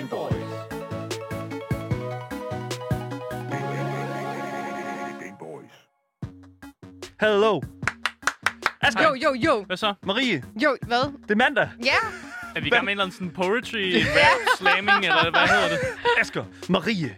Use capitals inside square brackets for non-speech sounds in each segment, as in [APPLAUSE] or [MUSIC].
Gameboys. Hello. Asger. Jo, jo, jo. Hvad så? Marie. Jo, hvad? Det er mandag. Ja, Er vi i gang med en eller anden sådan poetry, rap, slamming, eller hvad hedder det? Asger. Marie.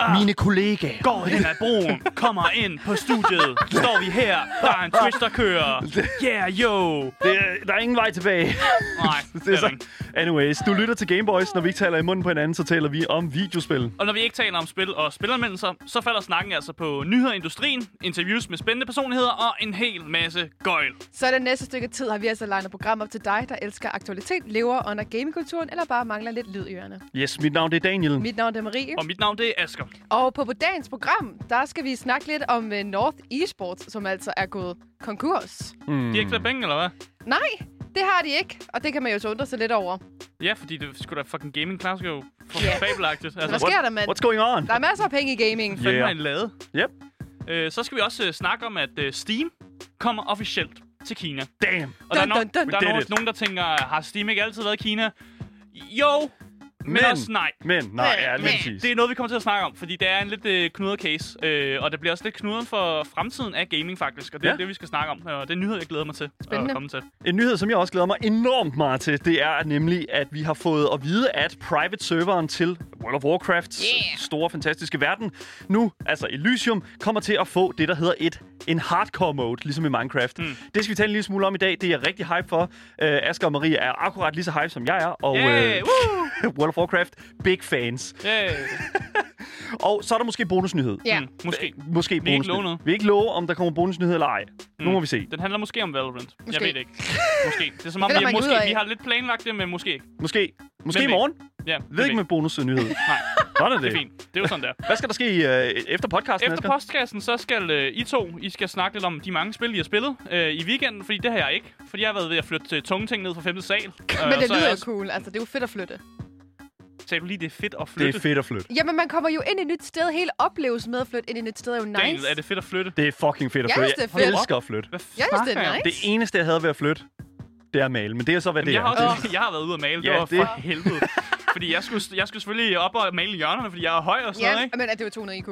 Åh, Mine kollegaer. Går hen ad broen, kommer ind på studiet. Står vi her, der er en twist, der kører. Yeah, yo. Det er, der er ingen vej tilbage. Nej, [LAUGHS] Det er det er så. der ikke. Anyways, du lytter til Gameboys. Når vi ikke taler i munden på hinanden, så taler vi om videospil. Og når vi ikke taler om spil og spilanmeldelser, så falder snakken altså på nyheder i industrien, interviews med spændende personligheder og en hel masse gøjl. så det næste stykke tid har vi altså legnet program op til dig, der elsker aktualitet, lever under gamingkulturen, eller bare mangler lidt lyd i ørerne. Yes, mit navn det er Daniel. Mit navn er Marie. Og mit navn det er Asker. Og på, på dagens program, der skal vi snakke lidt om uh, North Esports, som altså er gået konkurs. De har ikke flere penge, eller hvad? Nej, det har de ikke, og det kan man jo så undre sig lidt over. Ja, fordi det skulle da fucking gaming class jo Ja. fabelagtigt. Hvad Altså, sker der, mand? What's going on? Der er masser af penge i gaming. Yeah. har I lavet? Yep. Øh, så skal vi også øh, snakke om, at øh, Steam kommer officielt til Kina. Damn. Og der er, Dun, no- dun, dun. der er no- nogen, der tænker, har Steam ikke altid været i Kina? Jo, men, Men- også nej. Men, nej, ja, lige præcis. Det er noget, vi kommer til at snakke om, fordi det er en lidt øh, knudret case. Øh, og det bliver også lidt knudret for fremtiden af gaming, faktisk. Og det er Ja. det, vi skal snakke om. Og det er en nyhed, jeg glæder mig til Spændende. at komme til. En nyhed, som jeg også glæder mig enormt meget til, det er nemlig, at vi har fået at vide, at private-serveren til World of Warcrafts Yeah. store, fantastiske verden, nu, altså Elysium, kommer til at få det, der hedder et en hardcore mode, ligesom i Minecraft. Mm. Det skal vi tale en lille smule om i dag. Det er jeg rigtig hype for. Uh, Asger og Marie er akkurat lige så hype, som jeg er. Og Yeah, øh, woo! [LAUGHS] World of Warcraft, big fans. Yeah. [LAUGHS] Og så er der måske bonusnyhed. Ja. Mm, måske. Måske ikke bonusnyhed. love noget. Vi ikke love, om der kommer bonusnyhed eller ej. Mm. Nu må vi se. Den handler måske om Valorant. Måske. Jeg ved det ikke. Måske. Det er som om, vi, måske, vi har lidt planlagt det, men måske ikke. Måske. Måske Men i morgen. Ja, ved ikke med bonusnyhed. [LAUGHS] Nej, Sådan er det er det. fint. Det er jo sådan der. Hvad skal der ske øh, efter podcasten, Efter postkassen, så skal øh, I to, I skal snakke lidt om de mange spil, I har spillet øh, i weekenden, fordi det har jeg ikke. Fordi jeg har været ved at flytte øh, tunge ting ned fra 5. sal. Øh, Men det er lyder jo også- cool. Altså, det er jo fedt at flytte. Sagde du lige, det er fedt at Det flytte? er fedt at flytte. Jamen, man kommer jo ind i et nyt sted. Hele oplevelsen med at flytte ind i et nyt sted er jo nice. Daniel, er det fedt at flytte? Det er fucking fedt at Jeg flytte. synes, det er Jeg fedt. elsker at flytte. Hvad Jeg synes, det er jeg nice. Det eneste, jeg havde ved at flytte, det er at male. Men det er så, hvad Jamen, det jeg, er. har Det- også, jeg har været ude at male. Ja, det var det- for helvede. fordi jeg skulle, jeg skulle selvfølgelig op og male i hjørnerne, fordi jeg er høj og sådan noget, Ja, ikke? men er det jo 200 IQ?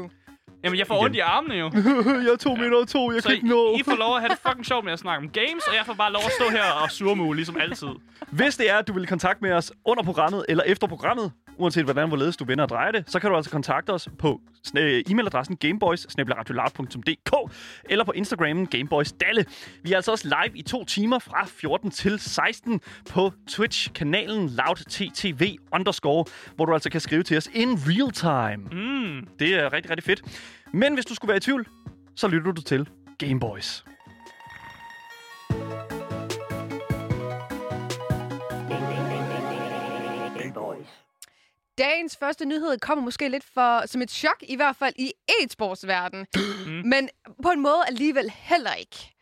Jamen, jeg får ondt i armene jo. [LAUGHS] jeg er to meter og to, jeg Så kan ikke nå. I, I får lov at have det fucking sjovt med at snakke om games, og jeg får bare lov at stå her og surmule, ligesom altid. Hvis det er, at du vil kontakte med os under programmet eller efter programmet, uanset hvordan hvorledes du vender og drejer det, så kan du altså kontakte os på øh, e-mailadressen gameboys eller på Instagramen gameboysdalle. Vi er altså også live i to timer fra 14 til 16 på Twitch-kanalen loudttv underscore, hvor du altså kan skrive til os in real time. Mm. Det er rigtig, rigtig fedt. Men hvis du skulle være i tvivl, så lytter du til Gameboys. Gameboys. Dagens første nyhed kommer måske lidt for, som et chok, i hvert fald i e-sportsverdenen. [GASPS] Mm. Men på en måde alligevel heller ikke.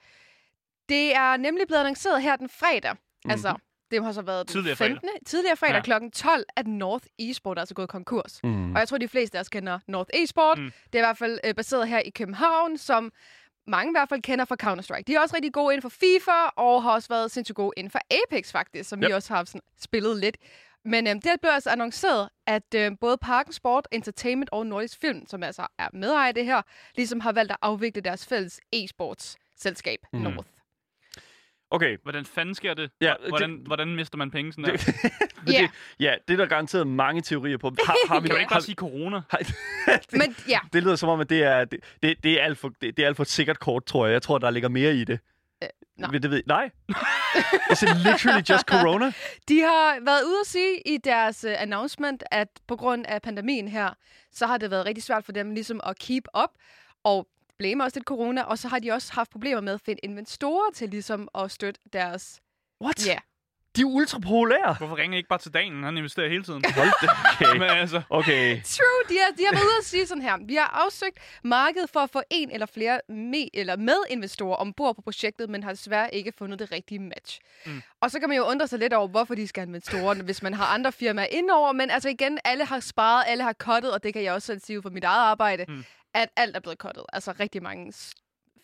Det er nemlig blevet annonceret her den fredag. Mm. Altså, det har så været den Tidligere fredag. 15. Tidligere fredag Ja. kl. 12, at North Esport er altså gået konkurs. Mm. Og jeg tror, de fleste af os kender North Esport. Mm. Det er i hvert fald øh, baseret her i København, som mange i hvert fald kender fra Counter-Strike. De er også rigtig gode inden for FIFA, og har også været sindssygt gode inden for Apex faktisk, som. Yep. vi også har sådan, spillet lidt. Men øhm, det blev altså annonceret, at øh, både Parken Sport, Entertainment og Nordisk Film, som altså er medejer i det her, ligesom har valgt at afvikle deres fælles e-sports selskab, Mm. North. Okay, Hvordan fanden sker det? Ja, hvordan, hvordan mister man penge sådan der? [LAUGHS] det, Ja. det, ja, det er der garanteret mange teorier på. Har, har vi, Kan har, ikke bare sige corona? [LAUGHS] har, det, Men ja, det lyder som om, at det er, det, det, det er alt for, det, det er alt for et sikkert kort, tror jeg. Jeg tror, der ligger mere i det. Nej. Det ved, nej. [LAUGHS] Is it literally just corona? De har været ude at sige i deres uh, announcement, at på grund af pandemien her, så har det været rigtig svært for dem ligesom at keep up, og blame også lidt corona, og så har de også haft problemer med at finde investorer til ligesom at støtte deres... What? Ja. De er ultra populære. Hvorfor ringer I ikke bare til dagen? Han investerer hele tiden. Hold da, okay. [LAUGHS] Men altså, Okay. True, de har, de har været ude at sige sådan her. Vi har afsøgt markedet for at få en eller flere med, eller medinvestorer ombord på projektet, men har desværre ikke fundet det rigtige match. Mm. Og så kan man jo undre sig lidt over, hvorfor de skal have investorer, hvis man har andre firmaer indover. Men altså igen, alle har sparet, alle har cuttet, og det kan jeg også selv sige for mit eget arbejde, Mm. at alt er blevet cuttet. Altså rigtig mange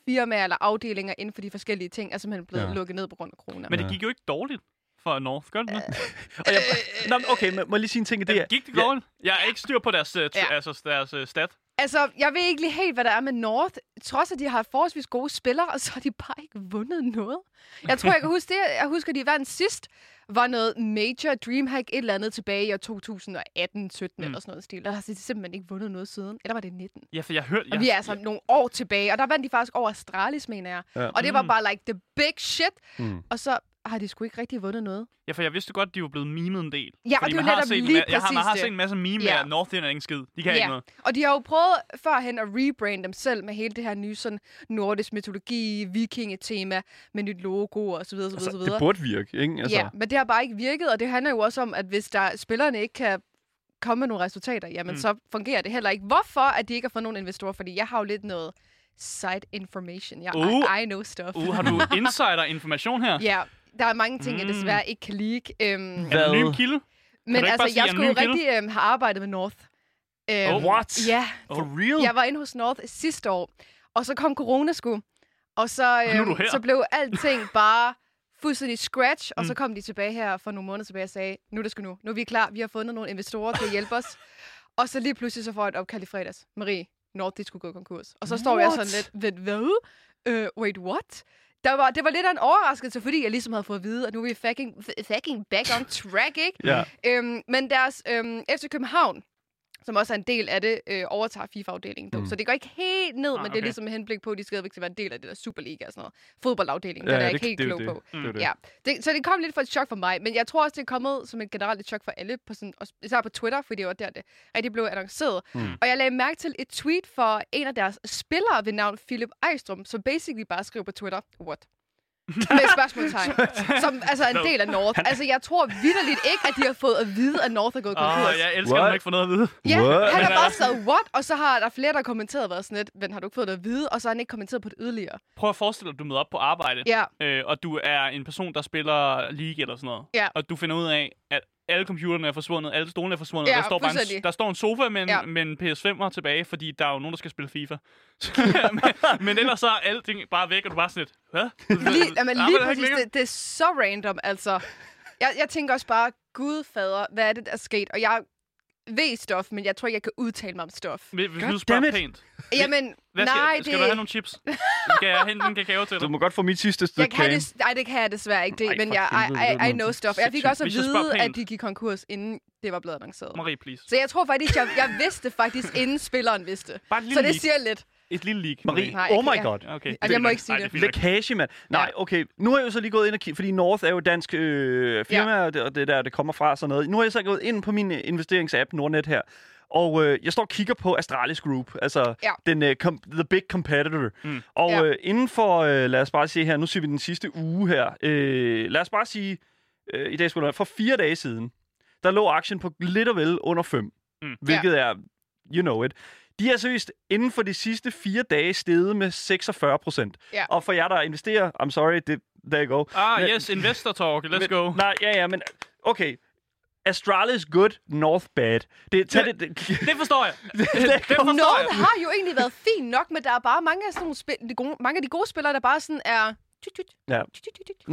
firmaer eller afdelinger inden for de forskellige ting er simpelthen blevet Ja. lukket ned på grund af corona. men det gik jo ikke dårligt for North, gør det det? Og jeg, Nå, men okay, men må jeg lige sige en ting? Det er, Gik det dårligt? Jeg er ikke styr på deres, uh, Ja. ja. altså, deres uh, stat. Altså, jeg ved ikke lige helt, hvad der er med North. Trods at de har forholdsvis gode spillere, og [LAUGHS] så har de bare ikke vundet noget. Jeg tror, jeg kan huske det. Jeg husker, de vandt sidst. Var noget major Dreamhack et eller andet tilbage i år 2018, 17 mm. eller sådan noget stil. Der har de simpelthen ikke vundet noget siden. Eller var det 19? Ja, for jeg hørte... Og Jeg, vi er altså nogle år tilbage, og der vandt de faktisk over Astralis, mener jeg. Ja. Og det var Mm. bare like the big shit. Mm. Og så har de sgu ikke rigtig vundet noget. ja, for jeg vidste godt, de var blevet memet en del. Ja, og det er man jo netop set lige ma- jeg har, man har præcis set en masse meme Ja. at North End er ingen skid. De kan ikke noget. Og de har jo prøvet førhen at rebrande dem selv med hele det her nye sådan nordisk mytologi, vikingetema, med nyt logo og så videre, så videre, så altså, videre. det burde virke, ikke? Altså, Ja, men det har bare ikke virket, og det handler jo også om, at hvis der spillerne ikke kan komme med nogle resultater, jamen Mm. så fungerer det heller ikke. Hvorfor at de ikke har fået nogen investorer? Fordi jeg har jo lidt noget side information. Jeg, Uh. I, I know stuff. Uh, har du [LAUGHS] insider-information her? Ja, der er mange ting, jeg Mm. desværre ikke kan leak. Øhm, Hvad? Anonym kilde? men altså, jeg skulle jo rigtig øhm, have arbejdet med North. Øhm, Oh, What? Ja, For real? jeg var inde hos North sidste år, og så kom corona sgu. Og så, øhm, her. så blev alting [LAUGHS] bare fuldstændig scratch, og så Mm. kom de tilbage her for nogle måneder tilbage og sagde, nu er det sgu nu. Nu er vi klar, vi har fundet nogle investorer til at hjælpe os. [LAUGHS] Og så lige pludselig så får jeg et opkald i fredags. Marie, North, de skulle gå konkurs. Og så står jeg What? sådan lidt, "Vent, hvad? Uh, wait, what? Der var, det var lidt af en overraskelse, fordi jeg ligesom havde fået at vide, at nu er vi fucking, fucking back on track, ikke? Ja. Øhm, men deres øhm, FC København, som også er en del af det, øh, overtager FIFA-afdelingen. Mm. Mm. Så det går ikke helt ned, Ah, men det er okay. ligesom med henblik på, at de stadigvæk skal være en del af det der Superliga og sådan noget. Fodboldafdelingen, ja, den er det- jeg ikke helt det klog det. på. Det. Ja, det, så det kom lidt for et chok for mig, men jeg tror også, det er kommet som et generelt et chok for alle, på sådan, og især på Twitter, fordi det var der, det rigtig blev annonceret. Mm. Og jeg lagde mærke til et tweet for en af deres spillere ved navn Philip Ejstrøm, som basically bare skrev på Twitter, what? Med spørgsmålstegn. [LAUGHS] Som altså er en del af North. Altså, jeg tror vidderligt ikke, at de har fået at vide, at North er gået konkurs. Åh, jeg elsker, at ikke får noget at vide. Ja, What? han har bare altså- skrevet, what? Og så har der flere, der har kommenteret, været sådan lidt, men har du ikke fået det at vide? Og så har han ikke kommenteret på det yderligere. Prøv at forestille dig, at du møder op på arbejde, Ja, øh, og du er en person, der spiller League eller sådan noget. Ja. Og du finder ud af, at alle computerne er forsvundet, alle stolene er forsvundet. Ja, der, står bare en, der står en sofa med en, Ja. med en PS5'er tilbage, fordi der er jo nogen, der skal spille FIFA. [LAUGHS] [LAUGHS] men, men ellers så er alting bare væk, og du bare sådan lidt, hvad? lige, jamen, lige præcis. Det, det er så random, altså. Jeg, jeg tænker også bare, gud fader, hvad er det, der er sket? Og jeg ved stof, men jeg tror ikke, jeg kan udtale mig om stof. Hvis God du spørger pænt. Jamen, Hvad skal, nej, skal det... du have nogle chips? Skal jeg hente en kakao til Du dig? må godt få mit sidste jeg stykke kan kage. det, nej, det kan jeg desværre ikke, det, Ej, men jeg, I, I, I know stuff. Jeg fik også at jeg vide, at de gik konkurs, inden det var blevet annonceret. Marie, please. Så jeg tror faktisk, jeg, jeg vidste faktisk, inden spilleren vidste. Så det siger lidt. Et lille leak. Marie, Nej, oh my god. Okay. Ej, jeg må ikke sige det. nok. Lækage, mand. Nej, okay. Nu har jeg jo så lige gået ind og kigget, fordi North er jo et dansk øh, firma, ja. og, det, og det der, det kommer fra og sådan noget. Nu har jeg så gået ind på min øh, investeringsapp, Nordnet her, og øh, jeg står og kigger på Astralis Group, altså Ja. den, øh, com- the big competitor. Mm. Og Ja. øh, inden for, øh, lad os bare sige her, nu siger vi den sidste uge her, øh, lad os bare sige, øh, i dag skulle det for fire dage siden, der lå aktien på lidt og vel under 5, Mm. hvilket er, you know it. De er seriøst inden for de sidste fire dage steget med 46 procent. Ja. Og for jer, der investerer, I'm sorry, det, there you go. Ah, Men- yes, investor talk. Let's men, go. Nej, ja, ja, men okay. Astralis good, North bad. Det, tag Ja. det, det, Det forstår jeg. [LAUGHS] det, Det forstår Noget jeg. har jo egentlig været fint nok, men der er bare mange af, sådan nogle spil- de gode, mange af de gode spillere, der bare sådan er... Ja.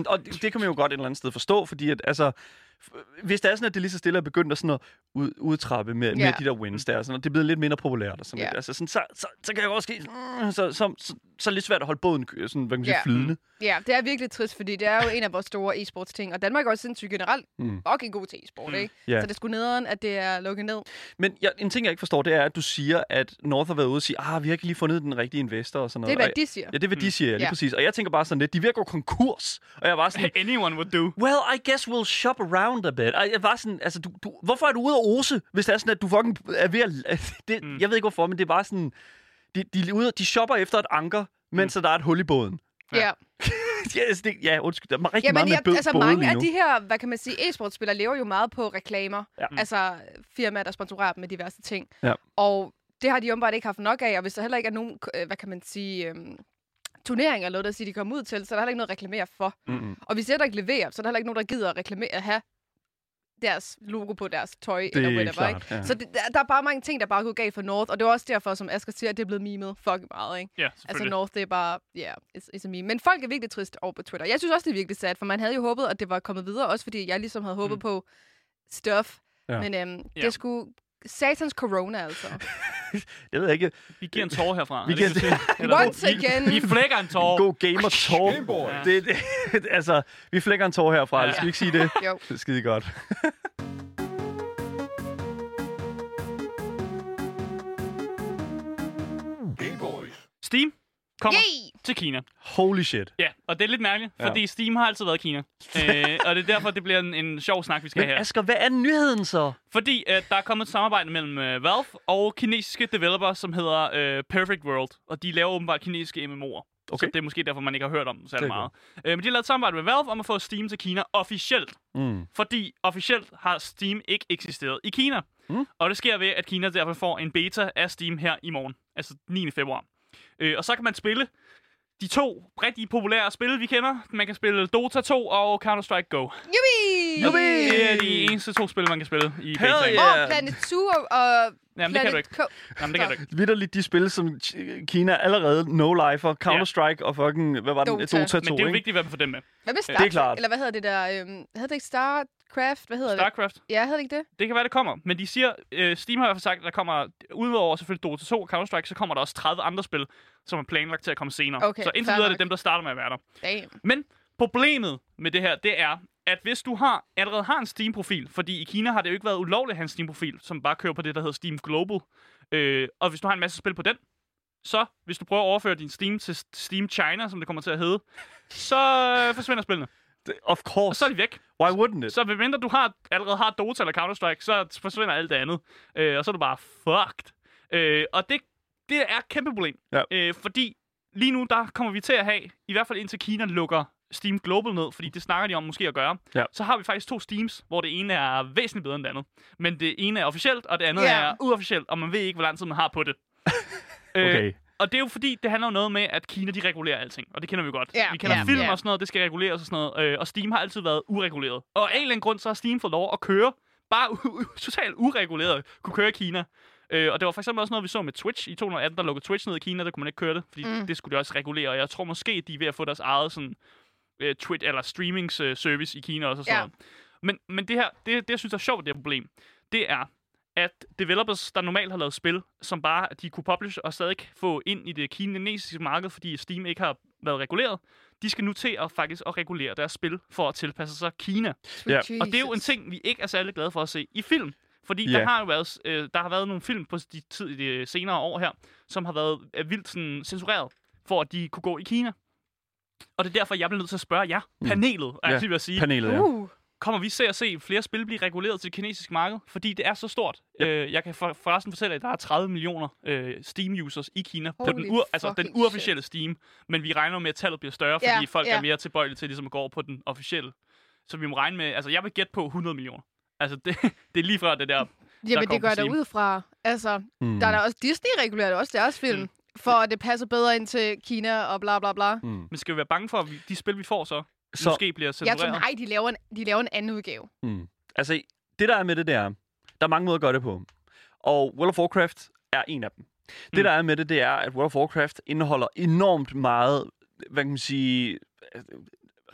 Og det, det kan man jo godt et eller andet sted forstå, fordi at, altså, hvis det er sådan, at det lige så stille er begyndt at sådan at ud, udtrappe med, Ja. med de der wins der, sådan, og det er blevet lidt mindre populært og sådan Ja. lidt, altså, sådan, så, så, så, kan jeg også ske, mm, så, så, så, så er det lidt svært at holde båden øh, sådan, hvad kan man sige, Ja. flydende. Ja, det er virkelig trist, fordi det er jo en af vores store e-sports ting, og Danmark er også sindssygt generelt Mm. fucking god til e-sport, Mm. ikke? Ja. Så det skulle nederen, at det er lukket ned. Men ja, en ting, jeg ikke forstår, det er, at du siger, at North har været ude og sige, ah, vi har ikke lige fundet den rigtige investor og sådan Det noget. er, hvad de siger. Ja, det er, hvad de siger, ja, lige Ja. præcis. Og jeg tænker bare sådan lidt, de er gå konkurs. Og jeg var sådan, [LAUGHS] Anyone would do. Well, I guess we'll shop around a bit. Og jeg var sådan, altså, du, du, hvorfor er du ude at ose, hvis det er sådan, at du fucking er ved at... [LAUGHS] Det, Mm. mm. Jeg ved ikke hvorfor, men det er bare sådan... De, de, er ude, de shopper efter et anker, mens mm. der er et hul i båden. Ja. ja, [LAUGHS] altså, det, ja, undskyld. Der er rigtig Jamen, meget med jeg, bød, altså både mange lige af de her, hvad kan man sige, e-sportspillere lever jo meget på reklamer. Ja. Altså firmaer, der sponsorerer dem med diverse ting. Ja. Og det har de åbenbart ikke haft nok af, og hvis der heller ikke er nogen, øh, hvad kan man sige, øhm, turneringer eller noget, der siger, de kommer ud til, så er der heller ikke noget at reklamere for. Mm-mm. Og hvis det der ikke leverer, så er der heller ikke nogen, der gider at reklamere, at have deres logo på deres tøj, Det eller er whatever, klart, ikke? ja. Så det, der, der er bare mange ting, der bare går galt for North, og det er også derfor, som Asger siger, at det er blevet memet fucking meget, ikke? Ja, Altså. North, det er bare, ja, yeah, it's, it's a meme. Men folk er virkelig trist over på Twitter. Jeg synes også, det er virkelig sad, for man havde jo håbet, at det var kommet videre, også fordi jeg ligesom havde håbet Mm. på stuff. Ja. Men øhm, det Ja. er sgu satans corona, altså. [LAUGHS] Jeg ved ikke. Vi giver en tår herfra. Vi er det giver- du siger? Once again. Vi flækker en tår. God gamer talk. Ja. Det, det, [LAUGHS] altså, vi flækker en tår herfra. Ja. Ja. Skal vi ikke sige det? Jo. Det er skide godt. Steam kommer Yay! til Kina. Holy shit. Ja, og det er lidt mærkeligt, Ja. fordi Steam har altid været Kina. [LAUGHS] øh, og det er derfor, det bliver en, en sjov snak, vi skal Men have her. Asger, hvad er nyheden så? Fordi øh, der er kommet et samarbejde mellem øh, Valve og kinesiske developer, som hedder øh, Perfect World. Og de laver åbenbart kinesiske MMO'er. Okay. Så det er måske derfor, man ikke har hørt om dem særlig meget. Øh, men de har lavet et samarbejde med Valve om at få Steam til Kina officielt. Mm. Fordi officielt har Steam ikke eksisteret i Kina. Mm. Og det sker ved, at Kina derfor får en beta af Steam her i morgen. Altså 9. februar. Øh, og så kan man spille de to rigtig populære spil, vi kender. Man kan spille Dota 2 og Counter-Strike Go. Yippee! Yuppie! Det er de eneste to spil, man kan spille i Hell betaen. yeah! Og Planet 2 og, og Jamen, det kan du ikke. Co- Jamen, det kan du ikke. Vitterligt de spil, som Kina allerede no-lifer. Counter-Strike og fucking, hvad var den? Dota. Dota 2, Men det er jo vigtigt, hvad man får dem med. Hvad med Det er Star klart. Eller hvad hedder det der? Øhm, hedder det ikke StarCraft? Hvad hedder det? StarCraft. Ja, hedder det ikke det? Det kan være, det kommer. Men de siger, øh, Steam har i hvert fald sagt, at der kommer, udover selvfølgelig Dota 2 og Counter-Strike, så kommer der også 30 andre spil, som er planlagt til at komme senere. Okay, så indtil videre er det dem, der starter med at være der. Damn. Men problemet med det her, det er, at hvis du har allerede har en Steam-profil, fordi i Kina har det jo ikke været ulovligt at have en Steam-profil, som bare kører på det, der hedder Steam Global, øh, og hvis du har en masse spil på den, så hvis du prøver at overføre din Steam til Steam China, som det kommer til at hedde, så øh, forsvinder spillene. Of Og course. så er de væk. Why wouldn't it? Så medmindre du har, allerede har Dota eller Counter-Strike, så forsvinder alt det andet. Øh, og så er du bare fucked. Øh, og det, det er et kæmpe problem. Ja. Øh, fordi lige nu, der kommer vi til at have, i hvert fald indtil Kina lukker Steam Global ned, fordi det snakker de om måske at gøre, Ja. så har vi faktisk to Steams, hvor det ene er væsentligt bedre end det andet. Men det ene er officielt, og det andet Ja. er uofficielt, og man ved ikke, hvor lang tid man har på det. [LAUGHS] Øh, Okay. Og det er jo fordi, det handler jo noget med, at Kina de regulerer alting. Og det kender vi godt. Ja, vi kender ja, film ja. og sådan noget, det skal reguleres og sådan noget. Øh, og Steam har altid været ureguleret. Og af en eller anden grund, så har Steam fået lov at køre, bare u- totalt ureguleret, kunne køre i Kina. Øh, og det var for eksempel også noget, vi så med Twitch. I 2018, der lukkede Twitch ned i Kina, der kunne man ikke køre det, fordi Mm. det skulle de også regulere. Og jeg tror måske, de er ved at få deres eget sådan, øh, Twitch eller streamings øh, service i Kina også og sådan Ja. noget. Men, men det her, det, det jeg synes er sjovt, det her problem, det er, at developers, der normalt har lavet spil, som bare de kunne publish og stadig få ind i det kinesiske marked, fordi Steam ikke har været reguleret, de skal nu til at faktisk at regulere deres spil for at tilpasse sig Kina. Ja. Og det er jo en ting, vi ikke er særlig glade for at se i film. Fordi Ja. der har jo været, øh, der har været nogle film på de, tid, de senere år her, som har været øh, vildt sådan, censureret, for at de kunne gå i Kina. Og det er derfor, jeg bliver nødt til at spørge jer, Mm. panelet, er Ja, jeg lige ved at sige, Panelet, ja. Uh, kommer vi til at se flere spil blive reguleret til det kinesiske marked? Fordi det er så stort. Yep. Øh, jeg kan for, forresten fortælle, at der er 30 millioner øh, Steam-users i Kina på Holy den, ur, altså den uofficielle Steam. Men vi regner med, at tallet bliver større, fordi Ja, folk ja. er mere tilbøjelige til ligesom at gå over på den officielle. Så vi må regne med, altså jeg vil gætte på 100 millioner. Altså det, [LAUGHS] det er lige før det der. jamen, det går på der ud fra. Altså, Mm. der er der også Disney regulerer også deres film. Mm. For at det passer bedre ind til Kina og bla bla bla. Mm. Men skal vi være bange for, at vi, de spil, vi får så, Så- måske bliver Jeg censureret? tror, nej, de laver, en, de laver en anden udgave. Mm. Altså, det der er med det, det er, der er mange måder at gøre det på. Og World of Warcraft er en af dem. Det Mm. der er med det, det er, at World of Warcraft indeholder enormt meget, hvad kan man sige,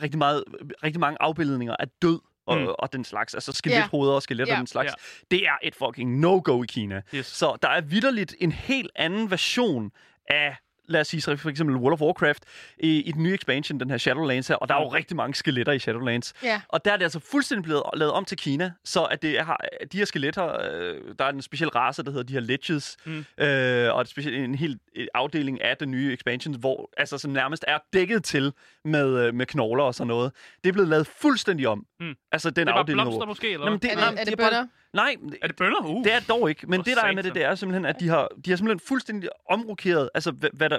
rigtig, meget, rigtig mange afbildninger af død og, Mm. og den slags. Altså skelethoveder og skeletter Ja. og den slags. Ja. Det er et fucking no-go i Kina. Yes. Så der er vidderligt en helt anden version af lad os sige så for eksempel World of Warcraft i, i den nye expansion, den her Shadowlands her, og der er jo Mm. rigtig mange skeletter i Shadowlands. Ja. Og der er det altså fuldstændig blevet lavet om til Kina, så at det har, de her skeletter, øh, der er en speciel race, der hedder de her Liches, Mm. øh, og specielt, en hel afdeling af den nye expansion, hvor altså som nærmest er dækket til med, øh, med knogler og sådan noget. Det er blevet lavet fuldstændig om. Mm. Altså den Det var afdeling. blomster måske, eller Nå, men hvad? det, Er det, er det bare- bønder? Nej, Er det bønder? Uh. det er dog ikke. Men det, der er med det, det er simpelthen, at de har, de har simpelthen fuldstændig omrokeret, altså hvad, hvad der...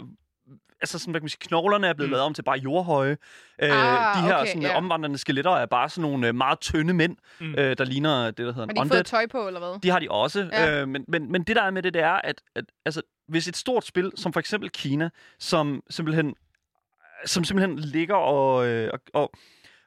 Altså, sådan, hvad kan man sige, knoglerne er blevet Mm. lavet om til bare jordhøje. Øh, Ah, de her okay, sådan, ja. omvandrende skeletter er bare sådan nogle øh, meget tynde mænd, Mm. øh, der ligner det, der hedder Har en de undead. fået tøj på, eller hvad? De har de også. Ja. Ja. Øh, men, men, men det der er med det, det er, at, at altså, hvis et stort spil, som for eksempel Kina, som simpelthen, som simpelthen ligger og, øh, og, og,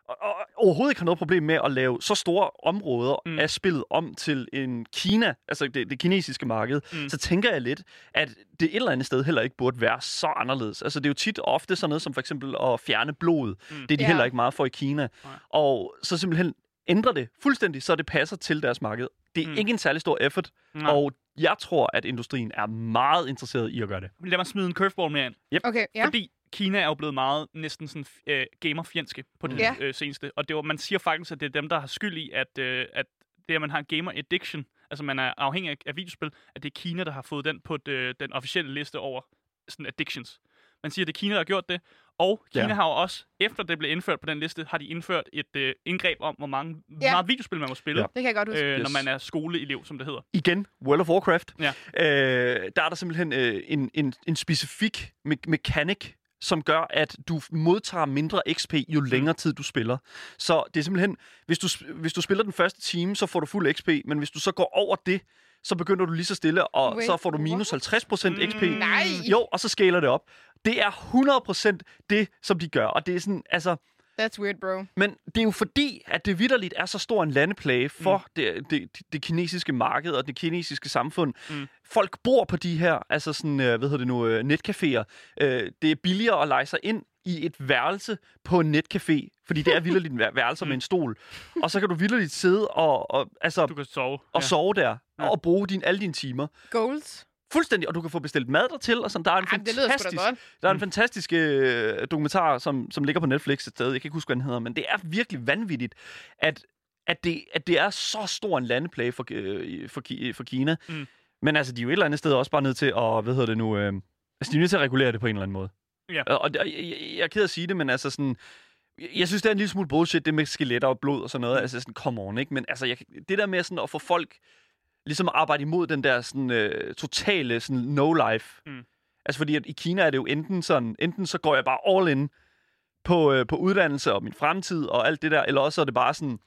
og, og overhovedet ikke har noget problem med at lave så store områder Mm. af spillet om til en Kina, altså det, det kinesiske marked, Mm. så tænker jeg lidt, at det et eller andet sted heller ikke burde være så anderledes. Altså det er jo tit ofte sådan noget som for eksempel at fjerne blod. Mm. Det er de Ja. heller ikke meget for i Kina. Nej. Og så simpelthen ændre det fuldstændig, så det passer til deres marked. Det er Mm. ikke en særlig stor effort, Nej. og jeg tror, at industrien er meget interesseret i at gøre det. Lad mig smide en curveball mere ind. Okay, ja. Fordi Kina er jo blevet meget næsten sådan øh, gamerfjendske på det Ja. øh, seneste. Og det var, man siger faktisk, at det er dem, der har skyld i, at, øh, at det, at man har en gamer addiction, altså man er afhængig af, af videospil, at det er Kina, der har fået den på øh, den officielle liste over sådan addictions. Man siger, at det er Kina, der har gjort det. Og Kina Ja. har jo også, efter det blev indført på den liste, har de indført et øh, indgreb om, hvor mange Ja. meget videospil man må spille, Ja. Det kan jeg godt huske. øh, når Yes. man er skoleelev, som det hedder. igen, World of Warcraft, Ja. øh, der er der simpelthen øh, en, en, en specifik me- mekanik, som gør, at du modtager mindre XP, jo Mm. længere tid du spiller. Så det er simpelthen, hvis du, hvis du spiller den første time, så får du fuld XP, men hvis du så går over det, så begynder du lige så stille, og Wait, så får du minus what? 50% XP. Mm. Nej! Jo, og så skaler det op. Det er 100% det, som de gør, og det er sådan, altså... That's weird, bro. Men det er jo fordi, at det vidderligt er så stor en landeplage for mm. det, det, det kinesiske marked og det kinesiske samfund. Mm. Folk bor på de her, altså sådan, øh, hvad hedder det nu, øh, netcaféer. Øh, det er billigere at lege sig ind i et værelse på en netcafé, fordi det er en vær- værelse [LAUGHS] med en stol. Og så kan du vidderligt sidde og, og, altså, Du kan sove. og sove der, Ja. og bruge din, alle dine timer. Goals. Fuldstændig, og du kan få bestilt mad dertil, og sådan, der er en da fantastisk der er en Mm. fantastisk øh, dokumentar, som, som ligger på Netflix et sted. Jeg kan ikke huske, hvad den hedder, men det er virkelig vanvittigt, at, at, det, at det er så stor en landeplage for, øh, for, for Kina. Mm. Men altså, de er jo et eller andet sted også bare nødt til at, hvad hedder det nu, øh, altså de er nødt til at regulere det på en eller anden måde. Ja. Og, jeg, jeg, jeg er ked af at sige det, men altså sådan, jeg- jeg synes, det er en lille smule bullshit, det med skeletter og blod og sådan noget. Altså sådan, come on, ikke? Men altså, jeg, det der med sådan at få folk ligesom at arbejde imod den der sådan, øh, totale sådan, no-life. Mm. Altså fordi at i Kina er det jo enten sådan, enten så går jeg bare all in på, øh, på uddannelse og min fremtid og alt det der, eller også er det bare sådan,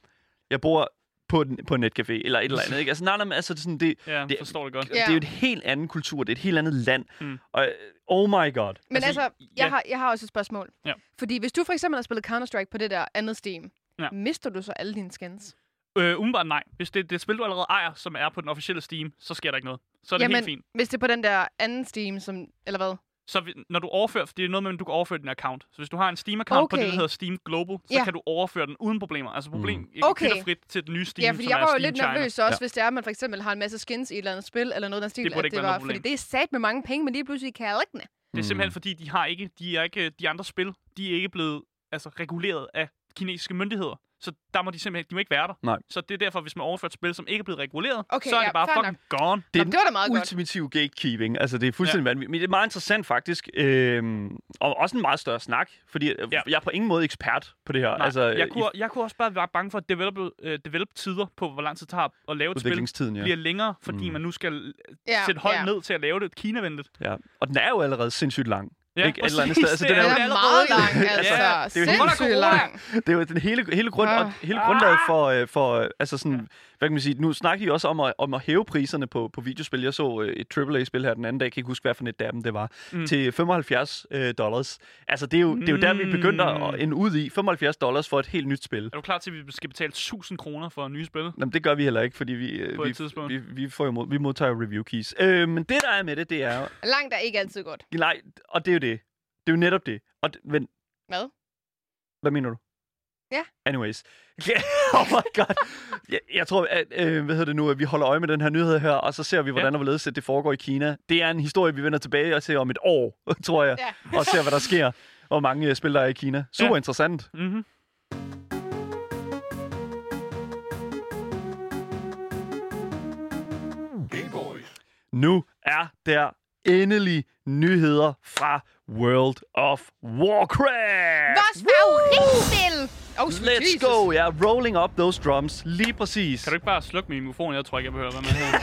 jeg bor på, en, på en netcafé eller et eller andet, [LAUGHS] ikke? Altså nej, nej, men altså det, er sådan, det, Ja, Det- forstår det godt. det er jo et helt andet kultur, det er et helt andet land. Mm. Og oh my god. Men altså, Altså, altså ja. jeg, har, jeg har også et spørgsmål. Ja. Fordi hvis du for eksempel har spillet Counter-Strike på det der andet Steam, Ja. mister du så alle dine skins? Øh, umiddelbart nej. Hvis det, det er et spil, du allerede ejer, som er på den officielle Steam, så sker der ikke noget. Så er det Jamen, helt fint. hvis det er på den der anden Steam, som, eller hvad? Så vi- når du overfører, for det er noget med, at du kan overføre din account. Så hvis du har en Steam-account okay. på det, Okay. der hedder Steam Global, så Ja. kan du overføre den uden problemer. Altså problem mm. Okay. frit til den nye Steam, ja, fordi som jeg er var jo Steam lidt China. nervøs også, Ja. hvis det er, at man for eksempel har en masse skins i et eller andet spil, eller noget af den stil, Det burde at ikke det være var, noget fordi det er sat med mange penge, men lige pludselig kan jeg ikke. Det er simpelthen fordi, de har ikke, de er ikke, de andre spil, de er ikke blevet altså, reguleret af kinesiske myndigheder. Så der må de simpelthen, de må ikke være der. Nej. Så det er derfor, hvis man overfører et spil, som ikke er blevet reguleret, Okay, så er ja, det bare fucking gone. Det er Nå, det var da meget godt. ultimativ gatekeeping. Altså, det er fuldstændig ja. vanvittigt. Men det er meget interessant, faktisk. Øhm, og også en meget større snak. Fordi Ja. ja. jeg er på ingen måde ekspert på det her. Nej, altså, jeg, i kunne, jeg kunne også bare være bange for, at develop, uh, develop tider på, hvor lang tid det tager at lave et spil, udviklingstiden, ja. bliver længere, fordi Mm. man nu skal Ja, sætte hold ja. ned til at lave det Kina-venligt. ja. Og den er jo allerede sindssygt lang. Ja, Ikke? Et eller andet sted. Altså, Det den Den er er, jo- meget lang, Ja, altså. det er jo helt- Sindssygt lang. Det er jo den hele, hele, grund, Ah. og hele grundlaget for, øh, for øh, altså sådan, hvad kan man sige, nu snakker de også om at, om at hæve priserne på, på videospil. Jeg så øh, et AAA-spil her den anden dag, jeg kan ikke huske, hvad for et af dem det var, Mm. til 75 øh, dollars. Altså, det er, jo, det er jo der, vi begynder Mm. at ende ud i. 75 dollars for et helt nyt spil. Er du klar til, at vi skal betale 1000 kroner for nye spil? Jamen, det gør vi heller ikke, fordi vi, øh, et vi, vi, vi, får jo mod, vi modtager jo review keys. Øh, men det, der er med det, det er. Langt er ikke altid godt. Nej, og det er jo det. Det er jo netop det. Og, men, Hvad? hvad mener du? Ja. Anyways. [LAUGHS] oh my god. Jeg, jeg tror, at, øh, hvad hedder det nu, at vi holder øje med den her nyhed her, og så ser vi, hvordan og hvorledes det foregår i Kina. Det er en historie, vi vender tilbage og ser om et år, [LAUGHS] tror jeg, Ja. og ser, hvad der sker, og hvor mange øh, spil, der er i Kina. Super Ja. interessant. Mm-hmm. Nu er der endelig nyheder fra World of Warcraft. Vores favoritspil! Oh, Let's Jesus. go, ja. Yeah. Rolling up those drums. Lige præcis. Kan du ikke bare slukke min mikrofon? Jeg tror ikke, jeg behøver med her.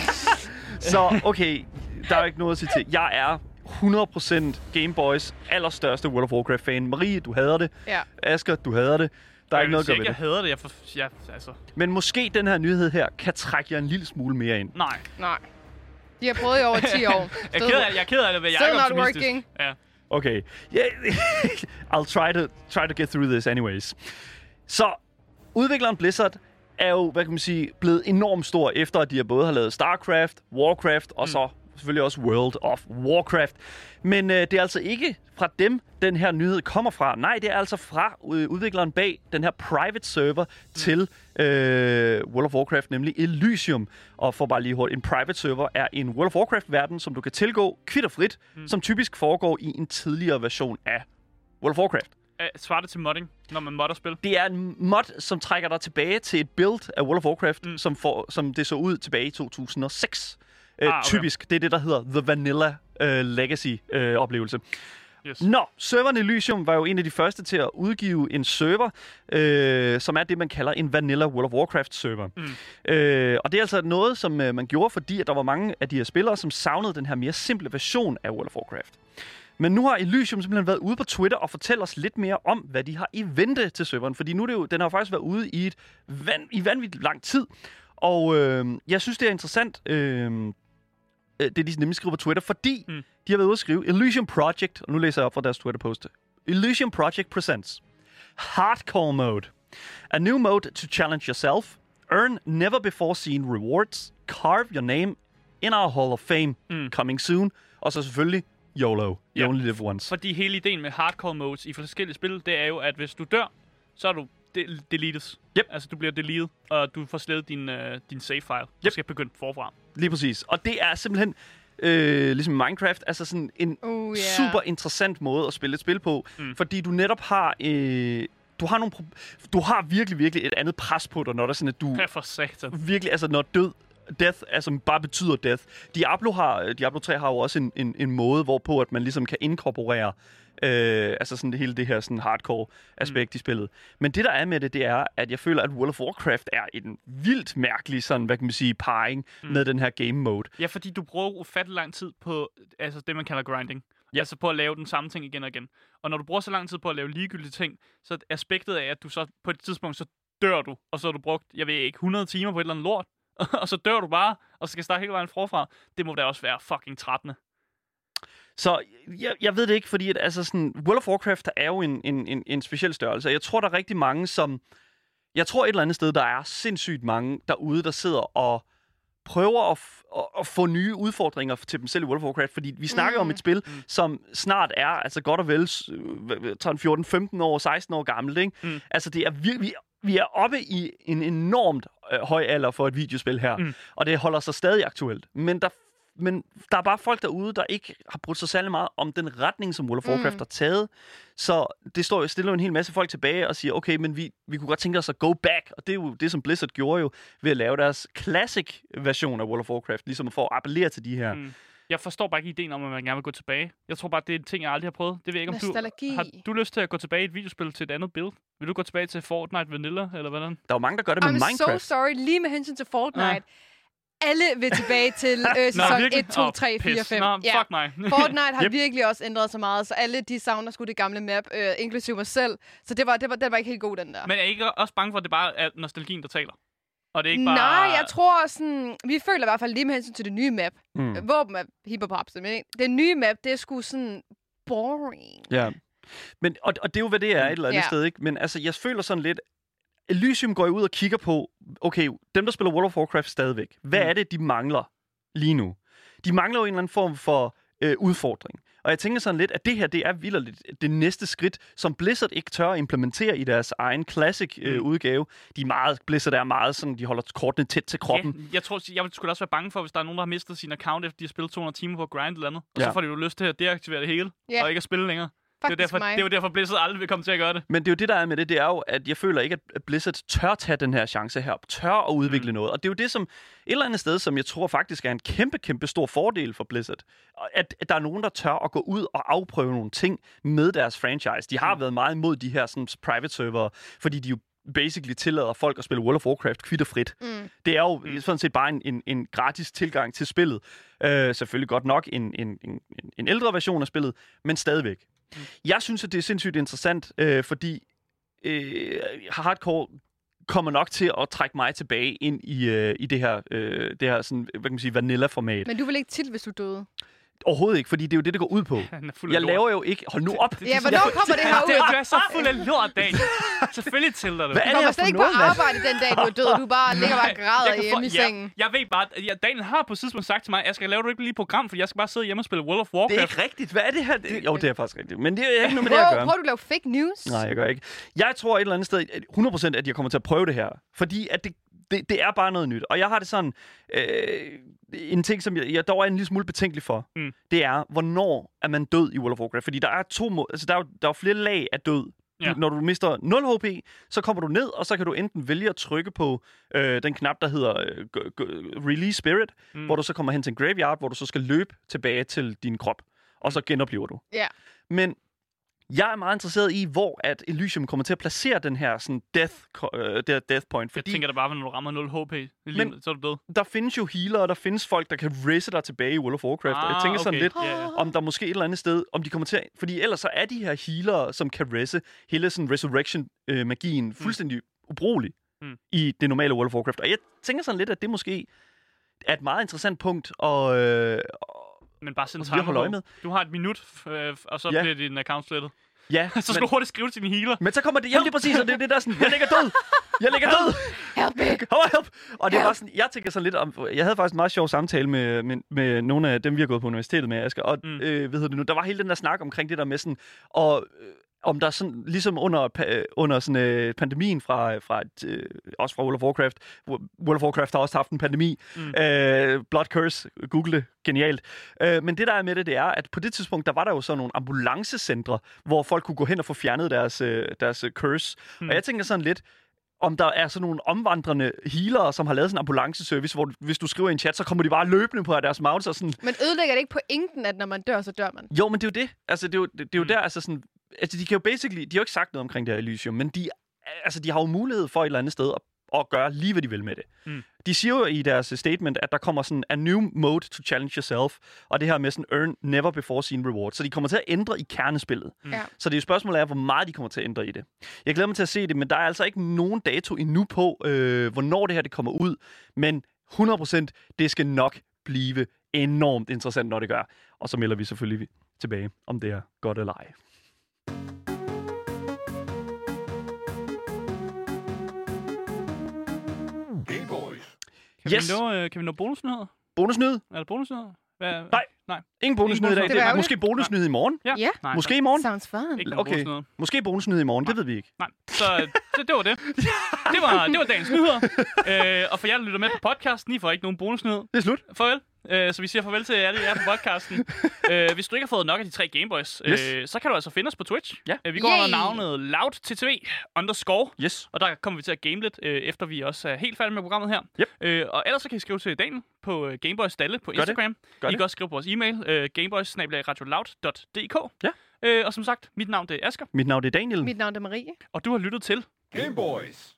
[LAUGHS] Så, okay, der er ikke noget at sige til. Jeg er 100% Gameboys allerstørste World of Warcraft-fan. Marie, du hader det. Ja. Asger, du hader det. Der er ikke noget at gøre jeg ved ikke, det. jeg hader det. Jeg, for, jeg, altså, Men måske den her nyhed her kan trække jer en lille smule mere ind. nej. Nej. De har prøvet i over 10 år. [LAUGHS] Jeg er ked af, jeg er ked af det, men jeg er Still ikke not working. Ja. Okay. Yeah. [LAUGHS] I'll try to, try to get through this anyways. Så udvikleren Blizzard er jo, hvad kan man sige, blevet enormt stor, efter at de har både har lavet StarCraft, Warcraft og så selvfølgelig også World of Warcraft. Men øh, det er altså ikke fra dem, den her nyhed kommer fra. Nej, det er altså fra øh, udvikleren bag den her private server mm. til øh, World of Warcraft, nemlig Elysium. Og for bare lige hurtigt, en private server er en World of Warcraft-verden, som du kan tilgå kvitterfrit, mm. som typisk foregår i en tidligere version af World of Warcraft. Øh, Svarer det til modding, når man modder spil? Det er en mod, som trækker dig tilbage til et build af World of Warcraft, mm. som, for, som det så ud tilbage i 2006. Ah, okay. Typisk. Det er det, der hedder The Vanilla uh, Legacy-oplevelse. Uh, Yes. Nå, serveren Elysium var jo en af de første til at udgive en server, øh, som er det, man kalder en Vanilla World of Warcraft-server. Mm. Øh, og det er altså noget, som øh, man gjorde, fordi at der var mange af de her spillere, som savnede den her mere simple version af World of Warcraft. Men nu har Elysium simpelthen været ude på Twitter og fortæller os lidt mere om, hvad de har i vente til serveren. Fordi nu er det jo, den har faktisk været ude i, et van, i vanvittigt lang tid. Og øh, jeg synes, det er interessant, øh, det de nemlig skriver på Twitter, fordi mm. de har været ude at skrive, Elysium Project, og nu læser jeg op fra deres Twitter-post. Elysium Project presents Hardcore Mode. A new mode to challenge yourself, earn never before seen rewards, carve your name in our Hall of Fame, mm. coming soon, og så selvfølgelig YOLO. You ja. only live once. Fordi hele ideen med hardcore modes i forskellige spil, det er jo, at hvis du dør, så er du de- deleted. Yep. Altså, du bliver deleted, og du får slettet din, uh, din save file. Du Yep. skal begynde forfra. Lige præcis. Og det er simpelthen, øh, ligesom Minecraft, altså sådan en Oh, yeah. super interessant måde at spille et spil på, mm. fordi du netop har... Øh, du har, nogle pro- du har virkelig, virkelig et andet pres på dig, når der er sådan, at du Ja, for satan. virkelig, altså når død, death, altså bare betyder death. Diablo, har, Diablo 3 har jo også en, en, en måde, hvorpå at man ligesom kan inkorporere øh, altså sådan det hele det her sådan hardcore aspekt mm. i spillet. Men det der er med det, det er, at jeg føler, at World of Warcraft er en vildt mærkelig sådan, hvad kan man sige, parring mm. med den her game mode. Ja, fordi du bruger ufattelig lang tid på altså det, man kalder grinding. Ja. Altså på at lave den samme ting igen og igen. Og når du bruger så lang tid på at lave ligegyldige ting, så er aspektet af, at du så på et tidspunkt, så dør du, og så har du brugt, jeg ved ikke, 100 timer på et eller andet lort, [LAUGHS] og så dør du bare, og så skal starte hele vejen forfra. Det må da også være fucking trættende. Så jeg, jeg ved det ikke, fordi at, altså sådan, World of Warcraft er jo en, en, en, en speciel størrelse. Jeg tror, der er rigtig mange, som... Jeg tror et eller andet sted, der er sindssygt mange derude, der sidder og prøver at, at, at få nye udfordringer til dem selv i World of Warcraft, fordi vi snakker mm. om et spil, mm. som snart er altså godt og vel s- øh, 13, 14, 15 år, 16 år gammelt. Ikke? Mm. Altså det er virkelig, vi er oppe i en enormt øh, høj alder for et videospil her, Mm. og det holder sig stadig aktuelt. Men der, men der er bare folk derude, der ikke har brugt sig særlig meget om den retning, som World of Warcraft Mm. har taget. Så det står, stiller jo en hel masse folk tilbage og siger, okay, men vi, vi kunne godt tænke os at go back. Og det er jo det, som Blizzard gjorde jo ved at lave deres classic version af World of Warcraft, ligesom for at appellere til de her. Mm. Jeg forstår bare ikke ideen om, at man gerne vil gå tilbage. Jeg tror bare, det er en ting, jeg aldrig har prøvet. Det ved jeg ikke, om du... Nostalgi. Har du lyst til at gå tilbage i et videospil til et andet build? Vil du gå tilbage til Fortnite Vanilla, eller hvordan? Der er jo mange, der gør det med I'm Minecraft. so sorry. Lige med hensyn til Fortnite. Ja. Alle vil tilbage til øh, [LAUGHS] sæson 1, 2, 3, 4, 5. Nå, Ja. fuck [LAUGHS] mig. Fortnite har Yep. virkelig også ændret sig meget, så alle de savner sgu det gamle map, øh, inklusive mig selv. Så det var, det var, den var ikke helt god, den der. Men er I ikke også bange for, at det bare er nostalgien, der taler? Og det er ikke bare... Nej, jeg tror sådan... Vi føler i hvert fald lige med hensyn til det nye map. Mm. Våben er hiphop men den nye map, det er sgu sådan boring. Ja. Men, og, og det er jo, hvad det er et eller andet Ja. sted, ikke? Men altså, jeg føler sådan lidt... Elysium går jo ud og kigger på, okay, dem, der spiller World of Warcraft stadigvæk, hvad Mm. er det, de mangler lige nu? De mangler jo en eller anden form for øh, udfordring. Og jeg tænker sådan lidt, at det her, det er vildt det næste skridt, som Blizzard ikke tør at implementere i deres egen classic øh, Mm. udgave. De er meget, Blizzard er meget sådan, de holder kortene tæt til kroppen. Ja, jeg tror, jeg skulle også være bange for, hvis der er nogen, der har mistet sin account, efter de har spillet 200 timer på at grind eller andet. Og Ja. så får de jo lyst til at deaktivere det hele, Ja. og ikke at spille længere. Det er, jo Faktisk derfor, mig. det er jo derfor, Blizzard aldrig vil komme til at gøre det. Men det er jo det, der er med det, det er jo, at jeg føler ikke, at Blizzard tør tage den her chance her, tør at udvikle mm. noget. Og det er jo det, som et eller andet sted, som jeg tror faktisk er en kæmpe, kæmpe stor fordel for Blizzard. At, at der er nogen, der tør at gå ud og afprøve nogle ting med deres franchise. De har mm. været meget imod de her sådan, private server, fordi de jo basically tillader folk at spille World of Warcraft kvitterfrit. Mm. Det er jo sådan set bare en, en, en gratis tilgang til spillet. Øh, selvfølgelig godt nok en, en, en, en- ældre version af spillet, men stadigvæk. Mm. Jeg synes, at det er sindssygt interessant, øh, fordi øh, hardcore kommer nok til at trække mig tilbage ind i, øh, i det her, øh, det her sådan, hvad kan man sige, vanilla-format. Men du vil ikke til, hvis du døde. Overhovedet ikke, fordi det er jo det, det går ud på. [LAUGHS] Jeg laver jo ikke... Hold nu op! Ja, hvornår kommer det her [LAUGHS] Det, ud? du er så fuld af lort, Daniel. Selvfølgelig tilter du. Hvad er Du det kommer slet for ikke på arbejde den dag, du er død. Du bare [LAUGHS] ligger bare og græder hjemme i sengen. Jeg ved bare, Daniel har på et tidspunkt sagt til mig, jeg skal lave du ikke lige program, fordi jeg skal bare sidde hjemme og spille World of Det er Warcraft. ikke rigtigt. Hvad er det her? Det, jo, det er faktisk rigtigt. Men det er ikke noget med det at gøre. prøver du at lave fake news? Nej, jeg gør ikke. Jeg tror et eller andet sted, at 100% at jeg kommer til at prøve det her. Fordi at det, det, det er bare noget nyt. Og jeg har det sådan... Øh, en ting, som jeg, jeg dog er en lille smule betænkelig for, Mm. det er, hvornår er man død i World of Warcraft? Fordi der er to må- altså der er, jo, der er jo flere lag af død. Ja. Du, når du mister 0 HP, så kommer du ned, og så kan du enten vælge at trykke på øh, den knap, der hedder øh, g- g- Release Spirit, Mm. mm. hvor du så kommer hen til en graveyard, hvor du så skal løbe tilbage til din krop, og så genoplever du. Ja. Men jeg er meget interesseret i, hvor at Elysium kommer til at placere den her sådan death, uh, der death point. Jeg Fordi tænker da bare, når du rammer 0 HP, Men- så er du død. der findes jo healer, og der findes folk, der kan risse dig tilbage i World of Warcraft. og jeg Ah, tænker sådan okay. lidt, Ja, ja. om der måske et eller andet sted, om de kommer til at... Fordi ellers så er de her healer, som kan resse hele sådan resurrection-magien fuldstændig ubrugelig Mm. i det normale World of Warcraft. Og jeg tænker sådan lidt, at det måske er et meget interessant punkt at, øh, Men bare send Og så lige holde øje timer med. Du har et minut, øh, og så Ja. bliver din account slettet. ja, [LAUGHS] Så skal men, du hurtigt skrive til din healer. men så kommer det hjem lige præcis, og det er det der sådan, jeg ligger død! Jeg ligger død! [LAUGHS] Help me! Help, help! Og det var sådan, jeg tænker sådan lidt om, jeg havde faktisk en meget sjov samtale med, med, med nogle af dem, vi har gået på universitetet med, Asger, og Mm. øh, hvad hedder det nu, der var hele den der snak omkring det der med sådan, og øh, om der sådan, ligesom under, pa- under sådan, øh, pandemien fra, fra et, øh, også fra World of Warcraft, World of Warcraft har også haft en pandemi, Mm. øh, Blood Curse, google det, genialt. Øh, men det der er med det, det er, at på det tidspunkt, der var der jo sådan nogle ambulancecentre, hvor folk kunne gå hen og få fjernet deres, øh, deres øh, curse. Mm. Og jeg tænker sådan lidt, om der er sådan nogle omvandrende healere, som har lavet sådan en ambulanceservice, hvor hvis du skriver i en chat, så kommer de bare løbende på deres mounts og sådan, Men ødelægger det ikke pointen, at når man dør, så dør man? jo, men det er jo det. Altså, det er jo, det, det er jo Mm. der, altså sådan... Altså, de kan jo basically... De har jo ikke sagt noget omkring det her Elysium, men de, altså, de har jo mulighed for et eller andet sted at, at gøre lige, hvad de vil med det. Mm. De siger jo i deres statement, at der kommer sådan a new mode to challenge yourself, og det her med sådan earn never before seen reward. Så de kommer til at ændre i kernespillet. Mm. Ja. Så det er jo spørgsmålet er, hvor meget de kommer til at ændre i det. Jeg glæder mig til at se det, men der er altså ikke nogen dato endnu på, øh, hvornår det her det kommer ud. Men 100% det skal nok blive enormt interessant, når det gør. Og så melder vi selvfølgelig tilbage, om det er godt eller ej. Kan, Yes. vi nå, øh, kan vi nå bonusnyheder? Bonusnyhed? Er der bonusnyheder? Hvad? Nej. Nej. Ingen bonusnyhed i dag. bonusnyhed. Det er måske bonusnyhed i morgen. Ja. Ja. Nej, Måske i morgen. Sounds fun. Ikke Okay. bonusnyheder. Måske bonusnyhed i morgen. Det ved vi ikke. Nej, så det, det var det. Det var, det var dagens nyheder. [LAUGHS] Øh, og for jer, der lytter med på podcasten, I får ikke nogen bonusnyhed. Det er slut. Farvel. Øh, så vi siger farvel til alle jer på podcasten. [LAUGHS] øh, hvis du ikke har fået nok af de tre Gameboys, øh, Yes. så kan du altså finde os på Twitch. Ja. Øh, vi går under Yay. navnet LoudTTV underscore. Yes. Og der kommer vi til at game lidt, øh, efter vi også er helt færdige med programmet her. Yep. Øh, og ellers så kan I skrive til Daniel på øh, Gameboys Stalle på Gør det. Instagram. Gør I det. kan også skrive på vores e-mail, øh, gameboys.radioloud.dk. Ja. Øh, og som sagt, mit navn det er Asger, Mit navn er Daniel. Mit navn er Marie. og du har lyttet til Game Boys.